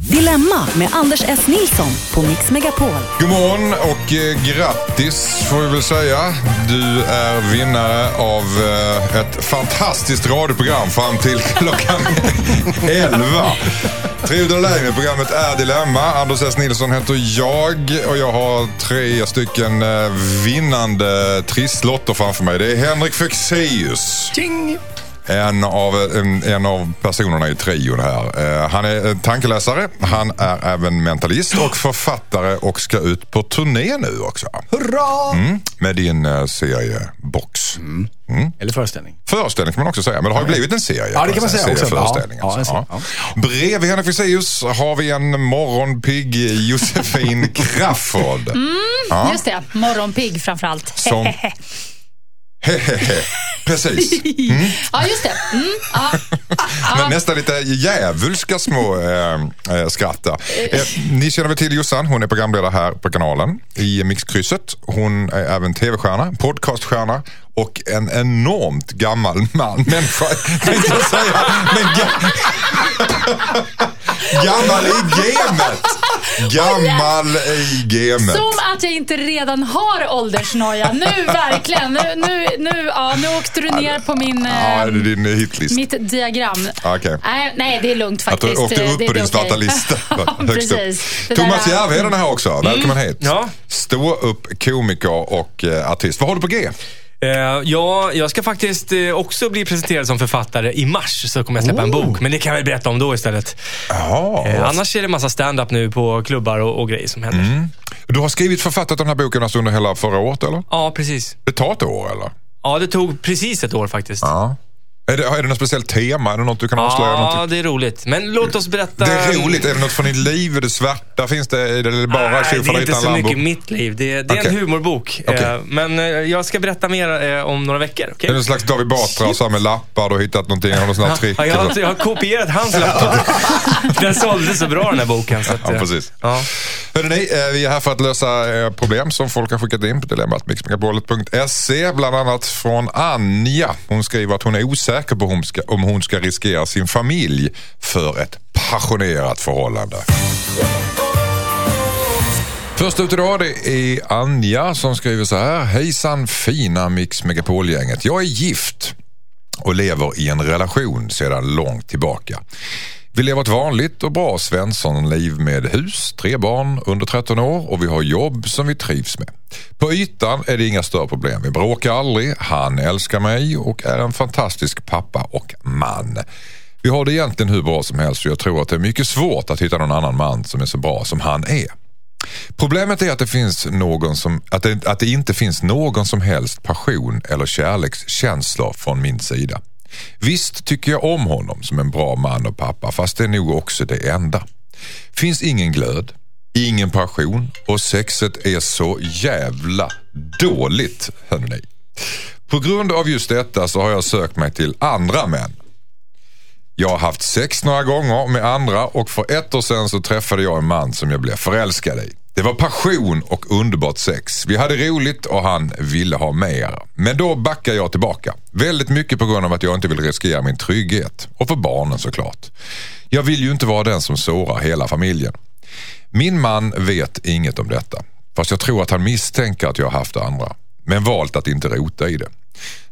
Dilemma med Anders S. Nilsson på Mix Megapol. God morgon och eh, grattis får vi väl säga. Du är vinnare av eh, ett fantastiskt radioprogram fram till klockan 11. Trevligt att ha dig med. Programmet är Dilemma. Anders S. Nilsson heter jag och jag har tre stycken eh, vinnande trisslotter framför mig. Det är Henrik Fexeus. En av, en, en av personerna i trion här. Eh, han är tankeläsare, han är även mentalist och författare och ska ut på turné nu också. Hurra! Mm, med din uh, serie Box. Mm. Eller föreställning. Föreställning kan man också säga, men det har ju blivit en serie. Ja, det kan man säga också. Serieföreställning, Ja, alltså. ja, Ja. Bredvid Henrik Fexeus har vi en morgonpigg Josefin Crafoord. Ja. Just det, morgonpigg framförallt. Som- Hehehe. Precis. ja, just det. Mm, ja. Men nästan lite djävulska små äh, äh, skratt där. Eh, ni känner väl till Jossan? Hon är programledare här på kanalen i Mixkrysset. Hon är även tv-stjärna, podcaststjärna och en enormt gammal man. Människa, tänkte jag säga. Men ga- gammal i gamet. Gammal i gamet. Som att jag inte redan har åldersnoja. Nu verkligen. Nu, nu, nu, ja, nu åkte du ner på min, Ja, eh, är din hitlist. mitt diagram. Okej. Nej, nej, det är lugnt Att du faktiskt. åkte upp Det- på din svarta okej. lista. Upp. precis. Thomas där- Järvheden är här också. Välkommen hit. Ja. Stå upp komiker och eh, artist. Vad har du på G? Eh, ja, jag ska faktiskt eh, också bli presenterad som författare. I mars så kommer jag släppa en bok, men det kan jag väl berätta om då istället. Jaha. Eh, annars är det massa stand-up nu på klubbar och, och grejer som händer. Du har skrivit författat den här boken alltså under hela förra året eller? Ja, precis. Det tar ett år eller? Ja, det tog precis ett år faktiskt. Ja. Är det, är det något speciellt tema? Är det något du kan avslöja? Ja, Något? det är roligt. Men låt oss berätta... Det är roligt. Är det något från ditt liv? Är det svärta? Finns det, är det bara Nej, det är inte så Lambo? mycket mitt liv. Det, det är Okej. en humorbok. Eh, Men eh, jag ska berätta mer eh, om några veckor. okej? Är det en slags David Batra så här med lappar? Du har hittat någonting? Har du något sånt här trick? Ja, jag, har, jag har kopierat hans laptop. Den sålde så bra den här boken. Så att, Ja, precis. Ja. Hörrni, vi är här för att lösa problem som folk har skickat in på dilemmatmixmegapolet.se. Bland annat från Anja. Hon skriver att hon är osäker på om hon ska, om hon ska riskera sin familj för ett passionerat förhållande. Först ut idag det är Anja som skriver så här. Hejsan fina Mix Megapol-gänget. Jag är gift och lever i en relation sedan långt tillbaka. Vi lever ett vanligt och bra svenssonliv med hus, tre barn under 13 år och vi har jobb som vi trivs med. På ytan är det inga större problem. Vi bråkar aldrig, han älskar mig och är en fantastisk pappa och man. Vi har det egentligen hur bra som helst och jag tror att det är mycket svårt att hitta någon annan man som är så bra som han är. Problemet är att det, finns någon som, att, det, att det inte finns någon som helst passion eller kärlekskänslor från min sida. Visst tycker jag om honom som en bra man och pappa fast det är nog också det enda. Finns ingen glöd, ingen passion och sexet är så jävla dåligt. Hörrni. På grund av just detta så har jag sökt mig till andra män. Jag har haft sex några gånger med andra och för ett år sedan så träffade jag en man som jag blev förälskad i. Det var passion och underbart sex. Vi hade roligt och han ville ha mer. Men då backar jag tillbaka. Väldigt mycket på grund av att jag inte vill riskera min trygghet. Och för barnen såklart. Jag vill ju inte vara den som sårar hela familjen. Min man vet inget om detta. Fast jag tror att han misstänker att jag har haft andra. Men valt att inte rota i det.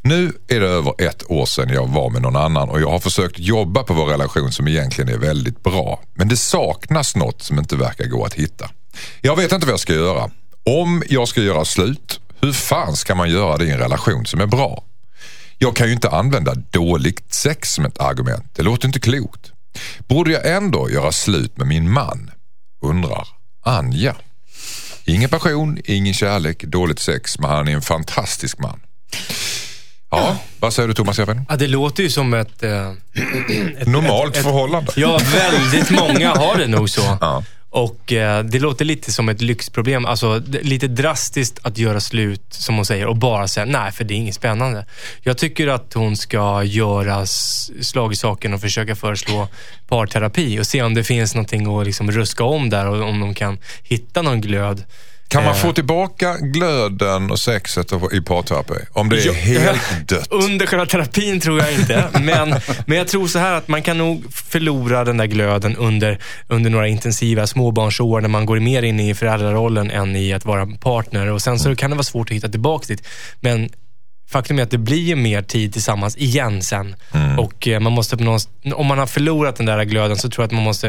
Nu är det över ett år sedan jag var med någon annan och jag har försökt jobba på vår relation som egentligen är väldigt bra. Men det saknas något som inte verkar gå att hitta. Jag vet inte vad jag ska göra. Om jag ska göra slut, hur fan ska man göra det i en relation som är bra? Jag kan ju inte använda dåligt sex som ett argument. Det låter inte klokt. Borde jag ändå göra slut med min man? Undrar Anja. Ingen passion, ingen kärlek, dåligt sex, men han är en fantastisk man. Ja, vad säger du Thomas Järven? Ja, det låter ju som ett... Eh, ett Normalt förhållande. Ja, väldigt många har det nog så. Ja. Och eh, det låter lite som ett lyxproblem. Alltså lite drastiskt att göra slut, som hon säger, och bara säga nej, för det är inget spännande. Jag tycker att hon ska göra slag i saken och försöka föreslå parterapi och se om det finns någonting att liksom ruska om där och om de kan hitta någon glöd. Kan man Eh. få tillbaka glöden och sexet i parterapi? Om det är helt dött? Under själva terapin tror jag inte. Men, men jag tror så här att man kan nog förlora den där glöden under, under några intensiva småbarnsår när man går mer in i föräldrarollen än i att vara partner. Och Sen så kan det vara svårt att hitta tillbaka dit. Men faktum är att det blir ju mer tid tillsammans igen sen. Och eh, man måste, om man har förlorat den där glöden så tror jag att man måste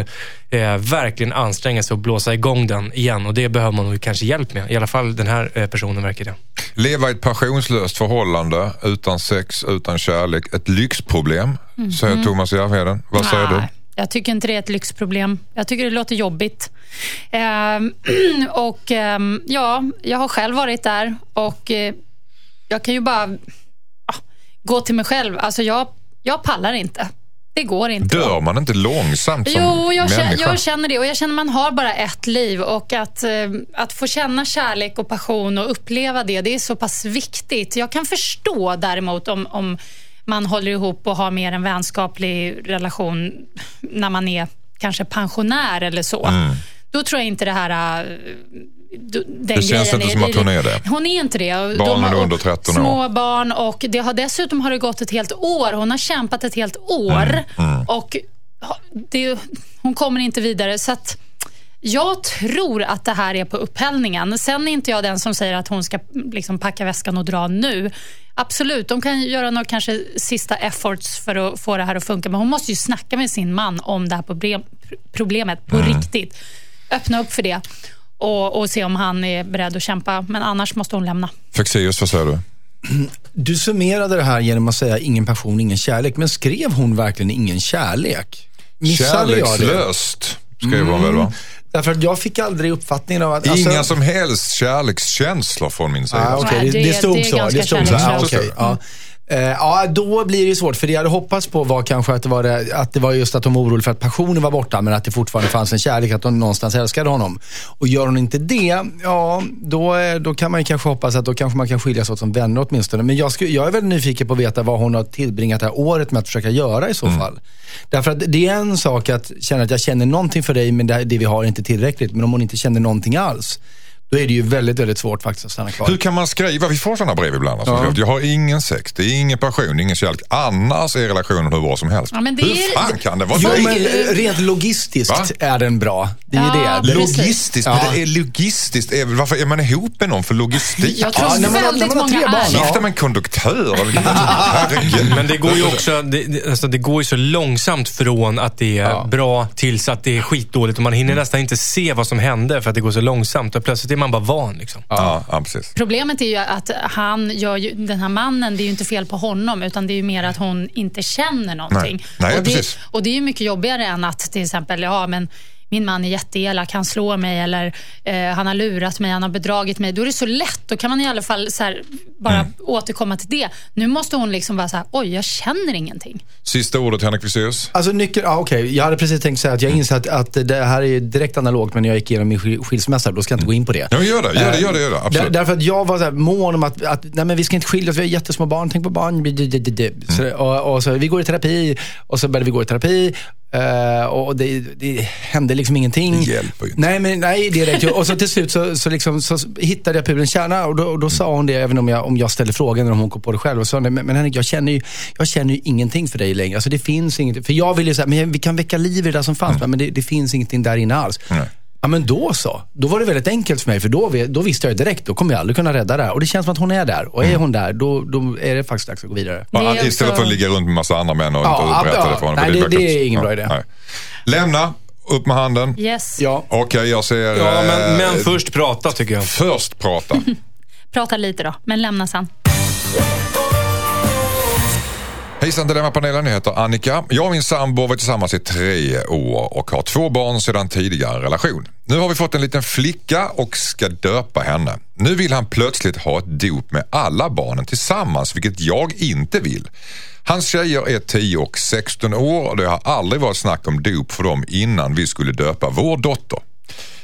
eh, verkligen anstränga sig och blåsa igång den igen. Och det behöver man nog kanske hjälp med. I alla fall den här eh, personen verkar det. Leva i ett passionslöst förhållande utan sex, utan kärlek. Ett lyxproblem, säger Thomas Järvheden. Vad säger du? Jag tycker inte det är ett lyxproblem. Jag tycker det låter jobbigt. Ehm, och ehm, ja, jag har själv varit där och eh, jag kan ju bara ah, gå till mig själv. Alltså jag, jag pallar inte. Det går inte. Dör man inte långsamt som Jo, jag känner, jag känner det. Och jag känner att man har bara ett liv och att, eh, att få känna kärlek och passion och uppleva det, det är så pass viktigt. Jag kan förstå däremot om, om man håller ihop och har mer en vänskaplig relation när man är kanske pensionär eller så. Då tror jag inte det här... Mm. Det känns inte som att hon är det. Hon är inte det. Och Barnen har- är under 13 år. Små barn och det har, dessutom har det gått ett helt år. Hon har kämpat ett helt år Mm, och ha- det, hon kommer inte vidare. Så att jag tror att det här är på upphällningen. Sen är inte jag den som säger att hon ska liksom packa väskan och dra nu. Absolut, de kan göra några kanske sista efforts för att få det här att funka. Men hon måste ju snacka med sin man om det här problem, problemet på Mm. riktigt. Öppna upp för det och, och se om han är beredd att kämpa. Men annars måste hon lämna. Fexeus, vad säger du? Du summerade det här genom att säga ingen passion, ingen kärlek. Men skrev hon verkligen ingen kärlek? Missade? Kärlekslöst, skrev hon väl va? Därför att jag fick aldrig uppfattningen av att... alltså- Inga som helst kärlekskänslor från min sida. Ah, Nej, det, det- det stod det så. Det stod så. Ah, okej, ja. Eh, ja, då blir det svårt. För det jag hade hoppats på var kanske att det var, det, att det var just att hon var orolig för att passionen var borta, men att det fortfarande fanns en kärlek, att hon någonstans älskade honom. Och gör hon inte det, ja, då, eh, då kan man kanske hoppas att då kanske man kan skiljas åt som vänner åtminstone. Men jag, skulle, jag är väldigt nyfiken på att veta vad hon har tillbringat det här året med att försöka göra i så fall. Därför att det är en sak att känna att jag känner någonting för dig, men det, det vi har är inte tillräckligt. Men om hon inte känner någonting alls, då är det ju väldigt, väldigt svårt faktiskt att stanna kvar. Hur kan man skriva? Vi får sådana brev ibland. Alltså. Jag har ingen sex, det är ingen passion, ingen kärlek. Annars är relationen hur bra som helst. Ja, men det hur är- fan kan det vara Jo, men eh, rent logistiskt Va? är den bra. Det är Ja, det. Logistiskt, Ja. men det är logistiskt. Är, varför är man ihop med någon för logistik? Jag tror Ja, när man väldigt när man många barn, är. ja. Gifta med en konduktör? Men det går ju också det, alltså det går ju så långsamt från att det är Ja. bra tills att det är skitdåligt. Och man hinner nästan inte se vad som hände för att det går så långsamt. Och plötsligt är man bara van. Liksom. Ja, ja, precis. Problemet är ju att han gör ju, den här mannen, det är ju inte fel på honom, utan det är ju mer att hon inte känner någonting. Nej. Nej, och, det, precis. och det är ju mycket jobbigare än att till exempel, ja men min man är jätteelak, han slår mig eller eh, han har lurat mig, han har bedragit mig. Då är det så lätt, då kan man i alla fall så här, bara Mm. återkomma till det. Nu måste hon liksom vara så här, oj jag känner ingenting. Sista ordet Henrik Fexeus. Alltså nyckeln, ja, okej. Jag hade precis tänkt säga att jag inser att, att det här är direkt analogt med när jag gick igenom min skil- skilsmässa. Då ska jag inte gå in på det. Ja, men gör det, gör det, gör det. Gör det absolut. därför att jag var så här mån om att, att nej, men vi ska inte skilja oss, vi har jättesmå barn, tänk på barn. Så, och, och så, vi går i terapi och så började vi gå i terapi. Eh, och det, det hände liksom ingenting. Det hjälper ju inte. Nej, men, nej direkt. Och så till slut så, så, liksom, så hittade jag pudelns kärna och då, och då sa hon det, även om jag, om jag ställde frågan eller om hon kom på det själv. Och sa, hon, men, men Henrik, jag känner, ju, jag känner ju ingenting för dig längre. Alltså, det finns inget. För jag ville ju säga, men vi kan väcka liv i det där som fanns, men det, det finns ingenting där inne alls. Nej. Ja, men då så. Då var det väldigt enkelt för mig, för då, då visste jag direkt, då kommer jag aldrig kunna rädda det här. Och det känns som att hon är där. Och är hon där, då, då är det faktiskt dags att gå vidare. Det är Ja, Istället för att ligga runt med massa andra män och Ja, inte berätta ja, det för honom. nej, det- verkar- det är ingen bra idé. nej. Lämna, upp med handen. Yes. Ja. Okej, jag ser... Ja, men, eh, men först prata tycker jag. Först prata. Prata lite då, men lämna sen. Hejsan Dilemmapanelen, jag heter Annika. Jag och min sambo har varit tillsammans i tre år och har två barn sedan tidigare relation. Nu har vi fått en liten flicka och ska döpa henne. Nu vill han plötsligt ha ett dop med alla barnen tillsammans, vilket jag inte vill. Hans tjejer är 10 och 16 år och det har aldrig varit snack om dop för dem innan vi skulle döpa vår dotter.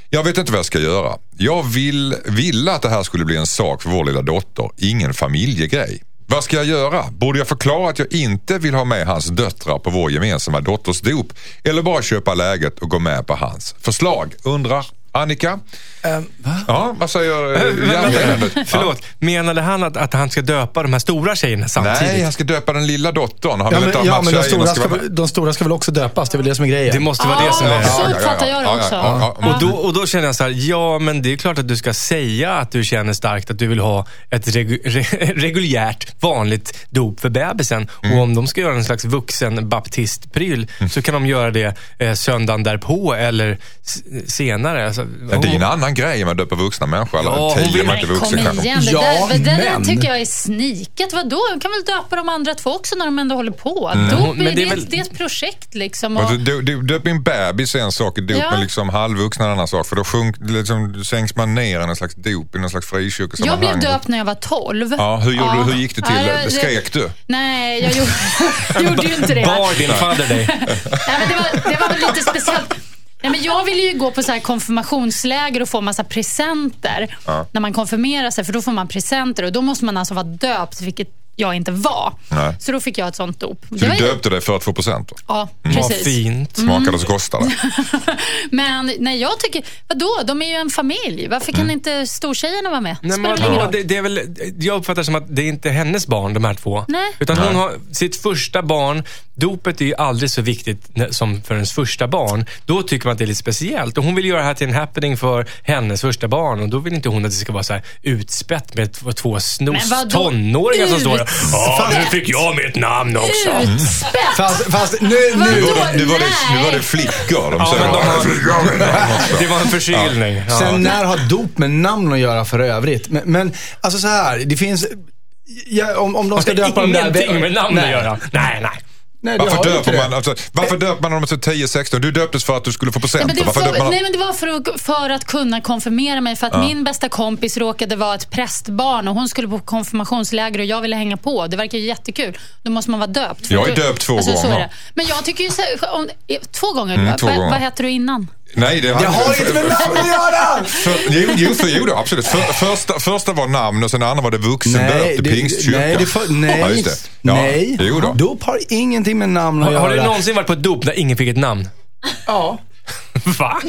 Jag vet inte vad jag ska göra. Jag vill, ville att det här skulle bli en sak för vår lilla dotter, ingen familjegrej. Vad ska jag göra? Borde jag förklara att jag inte vill ha med hans döttrar på vår gemensamma dotters dop? Eller bara köpa läget och gå med på hans förslag? Undrar Annika? Ehm, va? Ja, vad säger eh, hjärnledandet? Förlåt, menade han att, att han ska döpa de här stora tjejerna samtidigt? Nej, han ska döpa den lilla dottern. Han Ja, men, ja, men de, stora ska ska, de stora ska väl också döpas? Det är väl det som är grejen. Det måste vara det som Ja, är... så uppfattar jag det också. Och då, och då känner jag så här, ja men det är klart att du ska säga att du känner starkt att du vill ha ett regu re reguljärt, vanligt dop för bebisen. Mm. Och om de ska göra en slags vuxen baptistpryl så kan de göra det eh, söndagen därpå eller senare. Alltså, Ja, det är en annan grej med att döpa vuxna människor. Ja, hon tio, vill- man inte Men vuxen kom kanske. igen, det, Ja, där, det där men- tycker jag är sniket. Vadå? De kan väl döpa de andra två också när de ändå håller på? Mm. Dop, Men det är väl- det är ett projekt liksom. Och, Men du- du- Döp en bebis är en sak, dop Ja. med liksom halvvuxna är en annan sak. För då sjunk, liksom, sänks man ner i en slags dop i någon slags jag frikyrkosammanhang. blev döpt när jag var 12. Ja, hur, gjorde, du- hur gick det till? Ja, det- Skrek du? Nej, jag gjorde, jag gjorde ju inte det. Bar din fadder dig? Nej, men det, var, det var väl lite speciellt. Nej, men jag ville ju gå på så här konfirmationsläger och få massa presenter när man konfirmerar sig. För då får man presenter och då måste man alltså vara döpt, vilket jag inte var. Nej. Så då fick jag ett sånt dop. Så du ju- döpte dig för att få procent? Ja, Vad precis. fint. Smakade så kostade. Men nej, jag tycker, vadå? De är ju en familj. Varför Mm. kan inte stortjejerna vara med? Nej, men, roll? det, det är väl, jag uppfattar som att det är inte hennes barn, de här två. Nej. Utan hon har sitt första barn. Dopet är ju aldrig så viktigt som för ens första barn. Då tycker man att det är lite speciellt. Och hon vill göra det här till en happening för hennes första barn. Och då vill inte hon att det ska vara så här utspätt med två, snos tonåringar som står där. Ja, nu fick jag mitt namn också. Utspätt! Fast, fast nu, Vadå? nu, Nu var det, nu var det, nu var det flickor. De Ja, men de "Ja, har- fick jag mitt namn också." Det var en förkylning. Ja. Sen när har dop med namn att göra för övrigt? Men, men alltså så här, det finns... Ja, om, om de ska döpa dem där... Ingenting med namn att göra. Nej, nej. Nej, Varför döper man, alltså, varför döper man dem till 10-16? Du döptes för att du skulle få Ja, procent. men det, för, man nej, men det var för att, för att kunna konfirmera mig. För att min bästa kompis råkade vara ett prästbarn och hon skulle på konfirmationsläger och jag ville hänga på. Det verkar ju jättekul. Då måste man vara döpt. För Jag är döpt två så är gånger. det. Men jag tycker ju så här, om, två gånger. Mm, två vad, gånger. vad hette du innan? Nej, det, Det har inte med namn att göra! För, jo, jo, för, jo då, absolut. För, första, första var namn och sen andra var det vuxendöpt i det- pingstkyrkan. nej, det för, nej, Ja, just det. Ja, nej. Jo då. Dop har ingenting med namn att Har, göra. har du någonsin varit på ett dop där ingen fick ett namn? Ja. Va?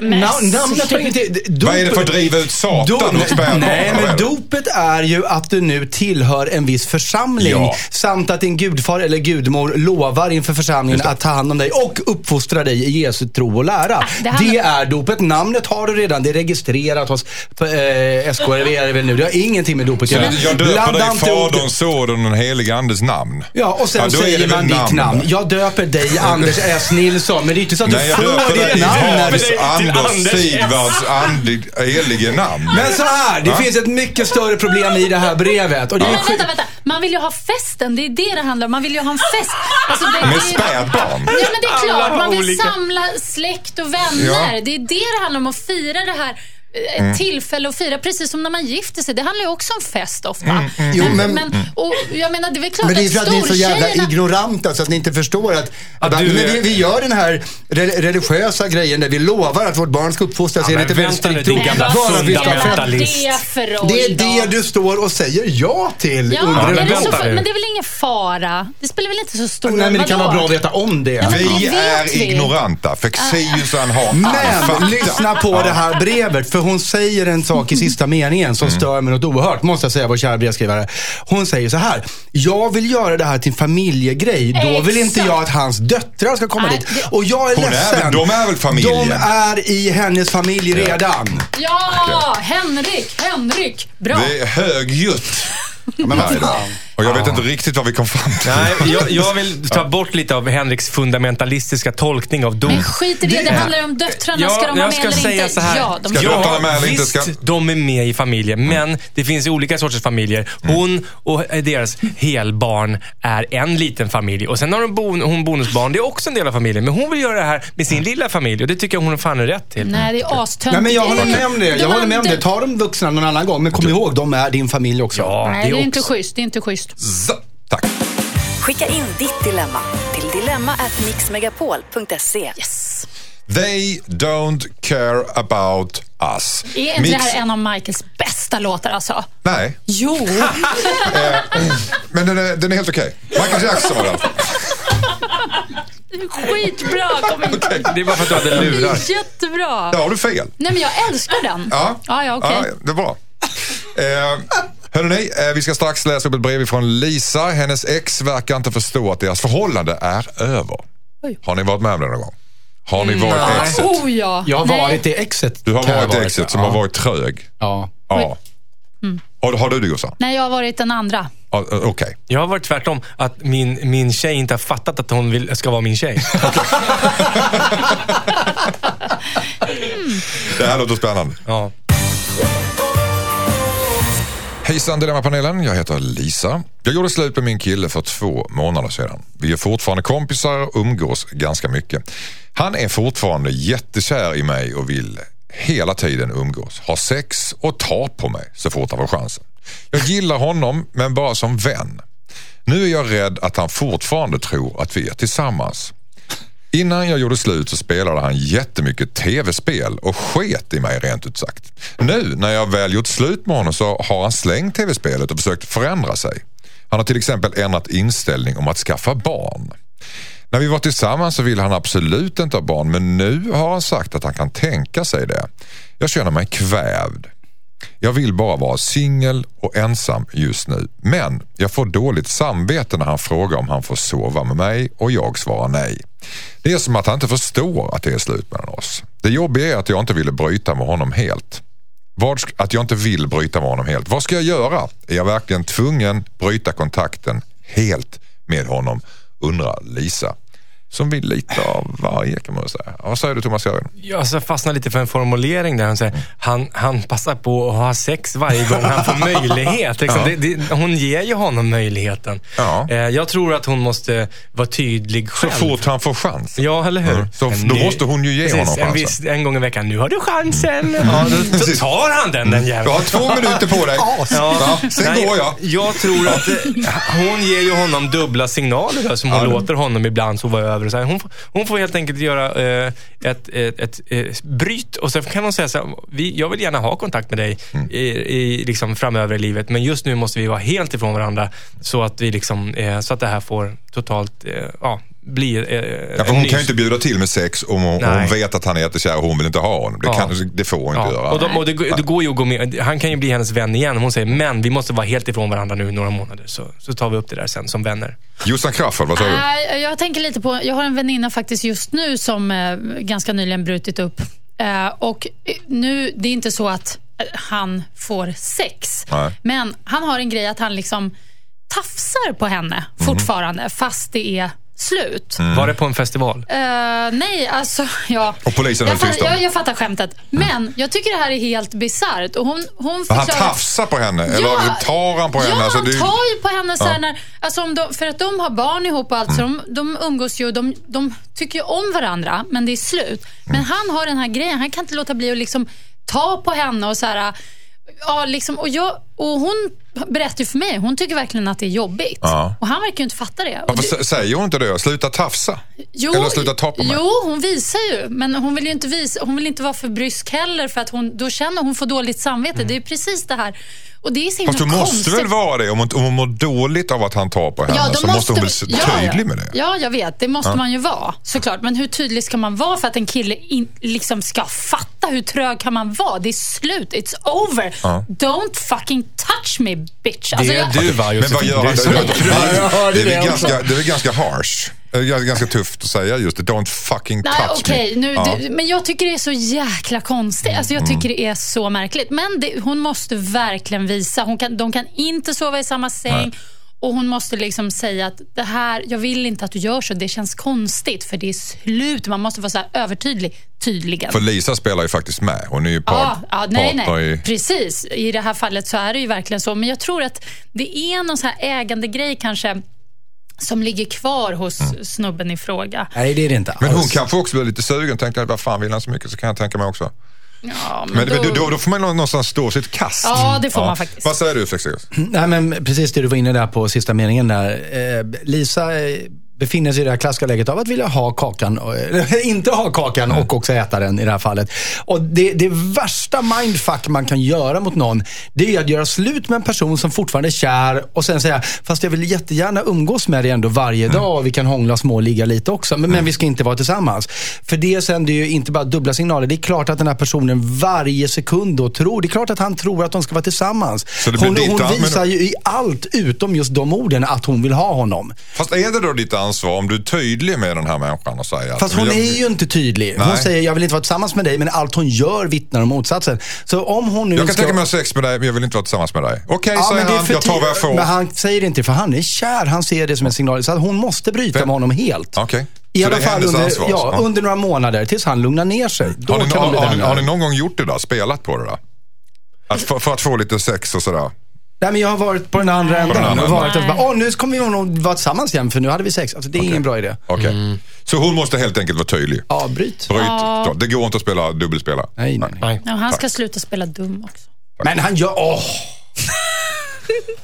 Nam- namnet har ingenting... Vad är det för att driva ut Satan spädbarn? nej, men det? dopet är ju att du nu tillhör en viss församling. Ja. Samt att din gudfar eller gudmor lovar inför församlingen att ta hand om dig och uppfostra dig i Jesu tro och lära. det det, handlar- är dopet. Namnet har du redan. Det är registrerat hos eh, SKRV är det väl nu. Det har ingenting med dopet att göra. jag döper Blanda dig i det. Faderns, Sonens och den helige Andes namn. Ja, och sen Ja, det säger man ditt namn namn. Jag döper dig Anders S. Nilsson. Men det är inte så att Nej, du får ditt namn. Anders, Anders. Sigvards andlig, helige namn. Men så här, det finns ett mycket större problem i det här brevet. Och det är vänta, vänta. Man vill ju ha festen. Det är det det handlar om. Man vill ju ha en fest. Alltså, det, Med spädbarn. Ja, men det är klart. Man vill samla släkt och vänner. Ja. Det är det det handlar om. Att fira det här. Ett tillfälle att fira, precis som när man gifter sig. Det handlar ju också om fest ofta. Mm, Jo, men- men, och jag menar, det är väl klart Men det är att för att ni är så jävla ignoranta så att ni inte förstår att, Att att du är- vi, vi gör den här re- religiösa grejen där vi lovar att vårt barn ska uppfostras Ja, enligt en väldigt vänta nu, strikt tro. Bara det för är det du står och säger ja till. Ja, under men, det så, men det är väl ingen fara? Det spelar väl inte så stor roll? Nej, men det kan vara bra att veta om det. Vi är vi. ignoranta. Fexeussan har all fakta. Men lyssna på det här brevet, för hon säger en sak i sista meningen som stör mig något oerhört, måste jag säga, vår kära brevskrivare. Hon säger så här, jag vill göra det här till en familjegrej. Då vill inte Exakt. jag att hans döttrar ska komma Nej, dit. Och jag är Hon är ledsen. väl- de är väl familjen? De är i hennes familj redan. Ja, Henrik, Henrik. Bra. Det är högljutt. Men vad. Och jag vet inte riktigt vad vi kom fram till. Nej, jag, jag vill ta bort lite av Henriks fundamentalistiska tolkning av dop. Men skit i det, det handlar om döttrarna. Ja, ska de vara jag med ska eller säga inte? så här. Ja, de Ska döttrarna Ja, med eller inte? visst, Ska- de är med i familjen. Men det finns olika sorters familjer. Hon och deras helbarn är en liten familj. Och sen har de bon, hon bonusbarn. Det är också en del av familjen. Men hon vill göra det här med sin lilla familj. Och det tycker jag hon har fan är rätt till. Nej, det är astöntigt. Nej, men jag håller med om det. De Jag håller med om det. Ta de vuxna någon annan gång. Men kom ihåg, de är din familj också. Ja, Nej, det är inte också- schysst. Det är inte schysst. Så, tack. Skicka in ditt dilemma till dilemma@mixmegapol.se. Yes. They don't care about us. Är inte Mix- det här en av Michaels bästa låtar alltså? Nej, Jo. men den är, den är helt okej. Michael Jackson var det. Skitbra! Kom in. Det är bara för att du hade lurar. Jättebra! Där har du fel. Nej, men jag älskar den. Ja, ja, ja okej. ja det är bra. Eh, hörrni, eh, vi ska strax läsa upp ett brev från Lisa. Hennes ex verkar inte förstå att deras förhållande är över. Oj. Har ni varit med om det någon gång? Har ni varit Nej. exet? Oh ja. Jag har Nej. varit det exet. Du har varit varit. exet som ja. har varit trög? Ja. Ja. Mm. Har, har du det Jossan? Nej, jag har varit den andra. Ja, eh, Okej. Jag har varit tvärtom. Att min, min tjej inte har fattat att hon vill, ska vara min tjej. Det här låter spännande. Ja. Hejsan Dilemmapanelen, jag heter Lisa. Jag gjorde slut med min kille för två månader sedan. Vi är fortfarande kompisar och umgås ganska mycket. Han är fortfarande jättekär i mig och vill hela tiden umgås, ha sex och ta på mig så fort han får chansen. Jag gillar honom, men bara som vän. Nu är jag rädd att han fortfarande tror att vi är tillsammans. Innan jag gjorde slut så spelade han jättemycket tv-spel och sket i mig rent ut sagt. Nu när jag väl gjort slut med honom så har han slängt tv-spelet och försökt förändra sig. Han har till exempel ändrat inställning om att skaffa barn. När vi var tillsammans så ville han absolut inte ha barn men nu har han sagt att han kan tänka sig det. Jag känner mig kvävd. Jag vill bara vara singel och ensam just nu. Men jag får dåligt samvete när han frågar om han får sova med mig och jag svarar nej. Det är som att han inte förstår att det är slut mellan oss. Det jobbiga är att jag inte ville bryta med honom helt. Vad, att jag inte vill bryta med honom helt. Vad ska jag göra? Är jag verkligen tvungen bryta kontakten helt med honom? Undrar Lisa. Som vill lite av varje kan man säga. Vad säger du Thomas Jörgen? Jag alltså fastnar lite för en formulering där han säger han, han passar på att ha sex varje gång han får möjlighet. Liksom. Ja. det, det, hon ger ju honom möjligheten. Ja. Eh, jag tror att hon måste vara tydlig Så själv. fort han får chans. Ja, eller hur? Mm. Så då måste hon ju ge honom en, chansen. viss, en gång i veckan. Nu har du chansen. Ja, då, så tar han den, den Du jäveln. har två minuter på dig. Ja, sen Nej, går jag. Jag tror att eh, hon ger ju honom dubbla signaler där, som hon Ja, det- låter honom ibland sova över. Och så här. Hon, får- hon får helt enkelt göra eh, ett, ett, ett, ett bryt och sen kan hon säga så här, vi, jag vill gärna ha kontakt med dig Mm. i, i, liksom framöver i livet, men just nu måste vi vara helt ifrån varandra så att, vi liksom, eh, så att det här får totalt eh, ja, bli eh, Ja, för hon ny- kan ju inte bjuda till med sex om hon, hon vet att han är jättekär och hon vill inte ha honom. Det, Ja. kan, det får hon inte Ja, göra. och, de, och det, går- det går ju att gå med. Han kan ju bli hennes vän igen. Hon säger, men vi måste vara helt ifrån varandra nu i några månader. Så, så tar vi upp det där sen som vänner. Jossan Crafoord, vad säger du? Nej, jag tänker lite på, jag har en väninna faktiskt just nu som eh, ganska nyligen brutit upp. Eh, och eh, nu, det är inte så att eh, han får sex. Nej. Men han har en grej att han liksom tafsar på henne Mhm. fortfarande, fast det är slut. Mm. Var det på en festival? Eh, nej, alltså ja. Och polisen jag, höll tyst om jag, jag fattar skämtet. Men jag tycker det här är helt bisarrt. Och hon, hon han tafsar på henne? Eller tar han på henne? Ja, Alltså, han tar ju på henne så här Ja. när, alltså om de, för att de har barn ihop och allt, så de, de umgås ju de, de tycker ju om varandra, men det är slut. Men han har den här grejen, han kan inte låta bli att liksom ta på henne och så här, ja, liksom, och, jag, och hon berättar för mig, hon tycker verkligen att det är jobbigt. Ja. Och han verkar ju inte fatta det. Varför det- säger hon inte det? Sluta tafsa? Jo, Eller sluta ta på mig? Jo, hon visar ju. Men hon vill ju inte, visa, hon vill inte vara för brysk heller för att hon, då känner hon får dåligt samvete. Det är precis det här. Och det är så Fast hon måste konstigt. väl vara det? Om hon, om hon mår dåligt av att han tar på henne då så måste hon väl ja, vara tydlig med det? Ja, jag vet. Det måste man ju vara såklart. Men hur tydlig ska man vara för att en kille in, liksom ska fatta? Hur trög kan man vara? Det är slut. It's over. Don't fucking touch me bitch. Alltså, det är jag- du va Men vad Josefin? gör han? Det, det, är ganska, det är väl ganska harsh. Det är ganska tufft att säga just det. Don't fucking touch Nej, okej. me. nu, Ja. Mm, det, men jag tycker det är så jäkla konstigt. Alltså, jag tycker det är så märkligt. Men det, hon måste verkligen visa. Hon kan, de kan inte sova i samma säng. Och Hon måste liksom säga att det här, jag vill inte att du gör så. Det känns konstigt för det är slut. Man måste vara så här övertydlig. Tydligen. För Lisa spelar ju faktiskt med. Hon är ju par, Ja, ja, nej, partner nej. i... Precis. I det här fallet så är det ju verkligen så. Men jag tror att det är någon så här ägande grej kanske som ligger kvar hos snubben i fråga. Nej, det är det inte Mm. Men hon alls. kanske också blir lite sugen. Tänker vad fan vill han så mycket så kan jag tänka mig också. Ja, Men, men då, då får man någonstans stå sitt kast. Ja, det får man faktiskt. Vad säger du Flexigus? Nej, men precis det du var inne där på sista meningen där. Eh, Lisa, eh, befinner sig i det här klassiska läget av att vilja ha kakan, eller inte ha kakan och också äta den i det här fallet. Och det, det värsta mindfuck man kan göra mot någon, det är att göra slut med en person som fortfarande är kär och sen säga, fast jag vill jättegärna umgås med dig ändå varje dag och vi kan hångla små och ligga lite också, men, men vi ska inte vara tillsammans. För det sänder ju inte bara dubbla signaler. Det är klart att den här personen varje sekund då tror, det är klart att han tror att de ska vara tillsammans. Hon, hon visar ju i allt utom just de orden att hon vill ha honom. Fast är det då ditt ansvar om du är tydlig med den här människan och säger. Fast hon jag- är ju inte tydlig. Hon Nej. säger, jag vill inte vara tillsammans med dig, men allt hon gör vittnar om motsatsen. Så om hon nu Jag kan ska... tänka mig att ha sex med dig men jag vill inte vara tillsammans med dig. Okej, Ja, säger han. Jag tar vad jag får. Men han säger inte det, för han är kär. Han ser det som en signal. Så att hon måste bryta Vem? med honom helt. Okej. I alla fall under, ja, under några månader, tills han lugnar ner sig. Då Har ni, kan har, har, ni, har ni någon gång gjort det där? Spelat på det där? Att för, för att få lite sex och sådär? Nej, men jag har varit på den andra änden. andra och varit och bara, Åh, nu kommer vi nog vara tillsammans igen, för nu hade vi sex. Alltså, det är ingen bra idé. Okej. Så hon måste helt enkelt vara tydlig? Avbryt. Bryt. Ja. Det går inte att spela dubbelspela? Nej, nej, nej. Ja, han ska sluta spela dum också. Men han gör... Åh!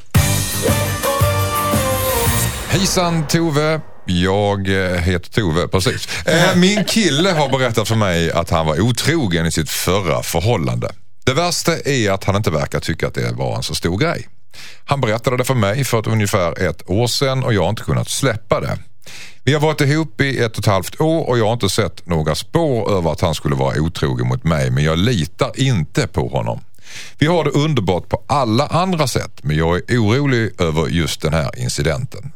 Hejsan Tove. Jag eh, heter Tove, precis. Eh, Min kille har berättat för mig att han var otrogen i sitt förra förhållande. Det värsta är att han inte verkar tycka att det var en så stor grej. Han berättade det för mig för ett ungefär ett år sedan och jag har inte kunnat släppa det. Vi har varit ihop i ett och ett halvt år och jag har inte sett några spår över att han skulle vara otrogen mot mig men jag litar inte på honom. Vi har det underbart på alla andra sätt men jag är orolig över just den här incidenten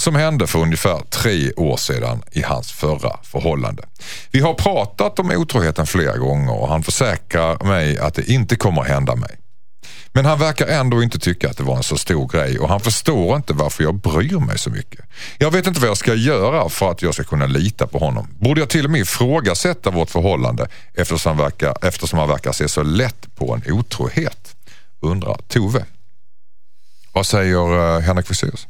som hände för ungefär tre år sedan i hans förra förhållande. Vi har pratat om otroheten flera gånger och han försäkrar mig att det inte kommer att hända mig. Men han verkar ändå inte tycka att det var en så stor grej och han förstår inte varför jag bryr mig så mycket. Jag vet inte vad jag ska göra för att jag ska kunna lita på honom. Borde jag till och med ifrågasätta vårt förhållande eftersom han verkar, eftersom han verkar se så lätt på en otrohet? Undrar Tove. Vad säger eh, Henrik Fexeus?